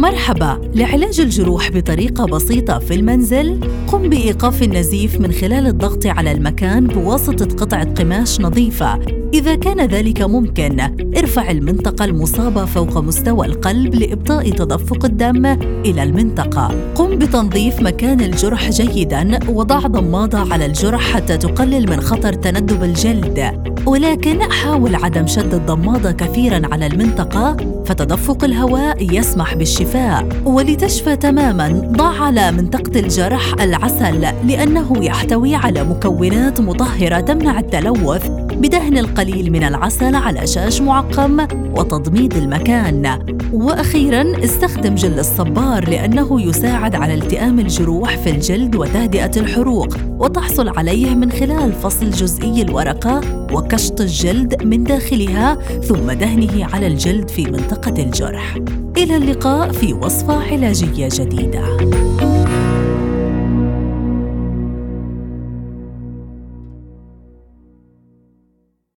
مرحبا لعلاج الجروح بطريقة بسيطة في المنزل. قم بإيقاف النزيف من خلال الضغط على المكان بواسطة قطعة قماش نظيفة. إذا كان ذلك ممكن ارفع المنطقة المصابة فوق مستوى القلب لإبطاء تدفق الدم إلى المنطقة. قم بتنظيف مكان الجرح جيداً وضع ضمادة على الجرح حتى تقلل من خطر تندب الجلد. ولكن حاول عدم شد الضمادة كثيراً على المنطقة فتدفق الهواء يسمح بالشفاء ولتشفى تماماً ضع على منطقة الجرح العسل لأنه يحتوي على مكونات مطهرة تمنع التلوث بدهن القليل من العسل على شاش معقم وتضميد المكان. وأخيرا استخدم جل الصبار لأنه يساعد على التئام الجروح في الجلد وتهدئة الحروق وتحصل عليه من خلال فصل جزئي الورقة وكشط الجلد من داخلها ثم دهنه على الجلد في منطقة الجرح. إلى اللقاء في وصفة علاجية جديدة.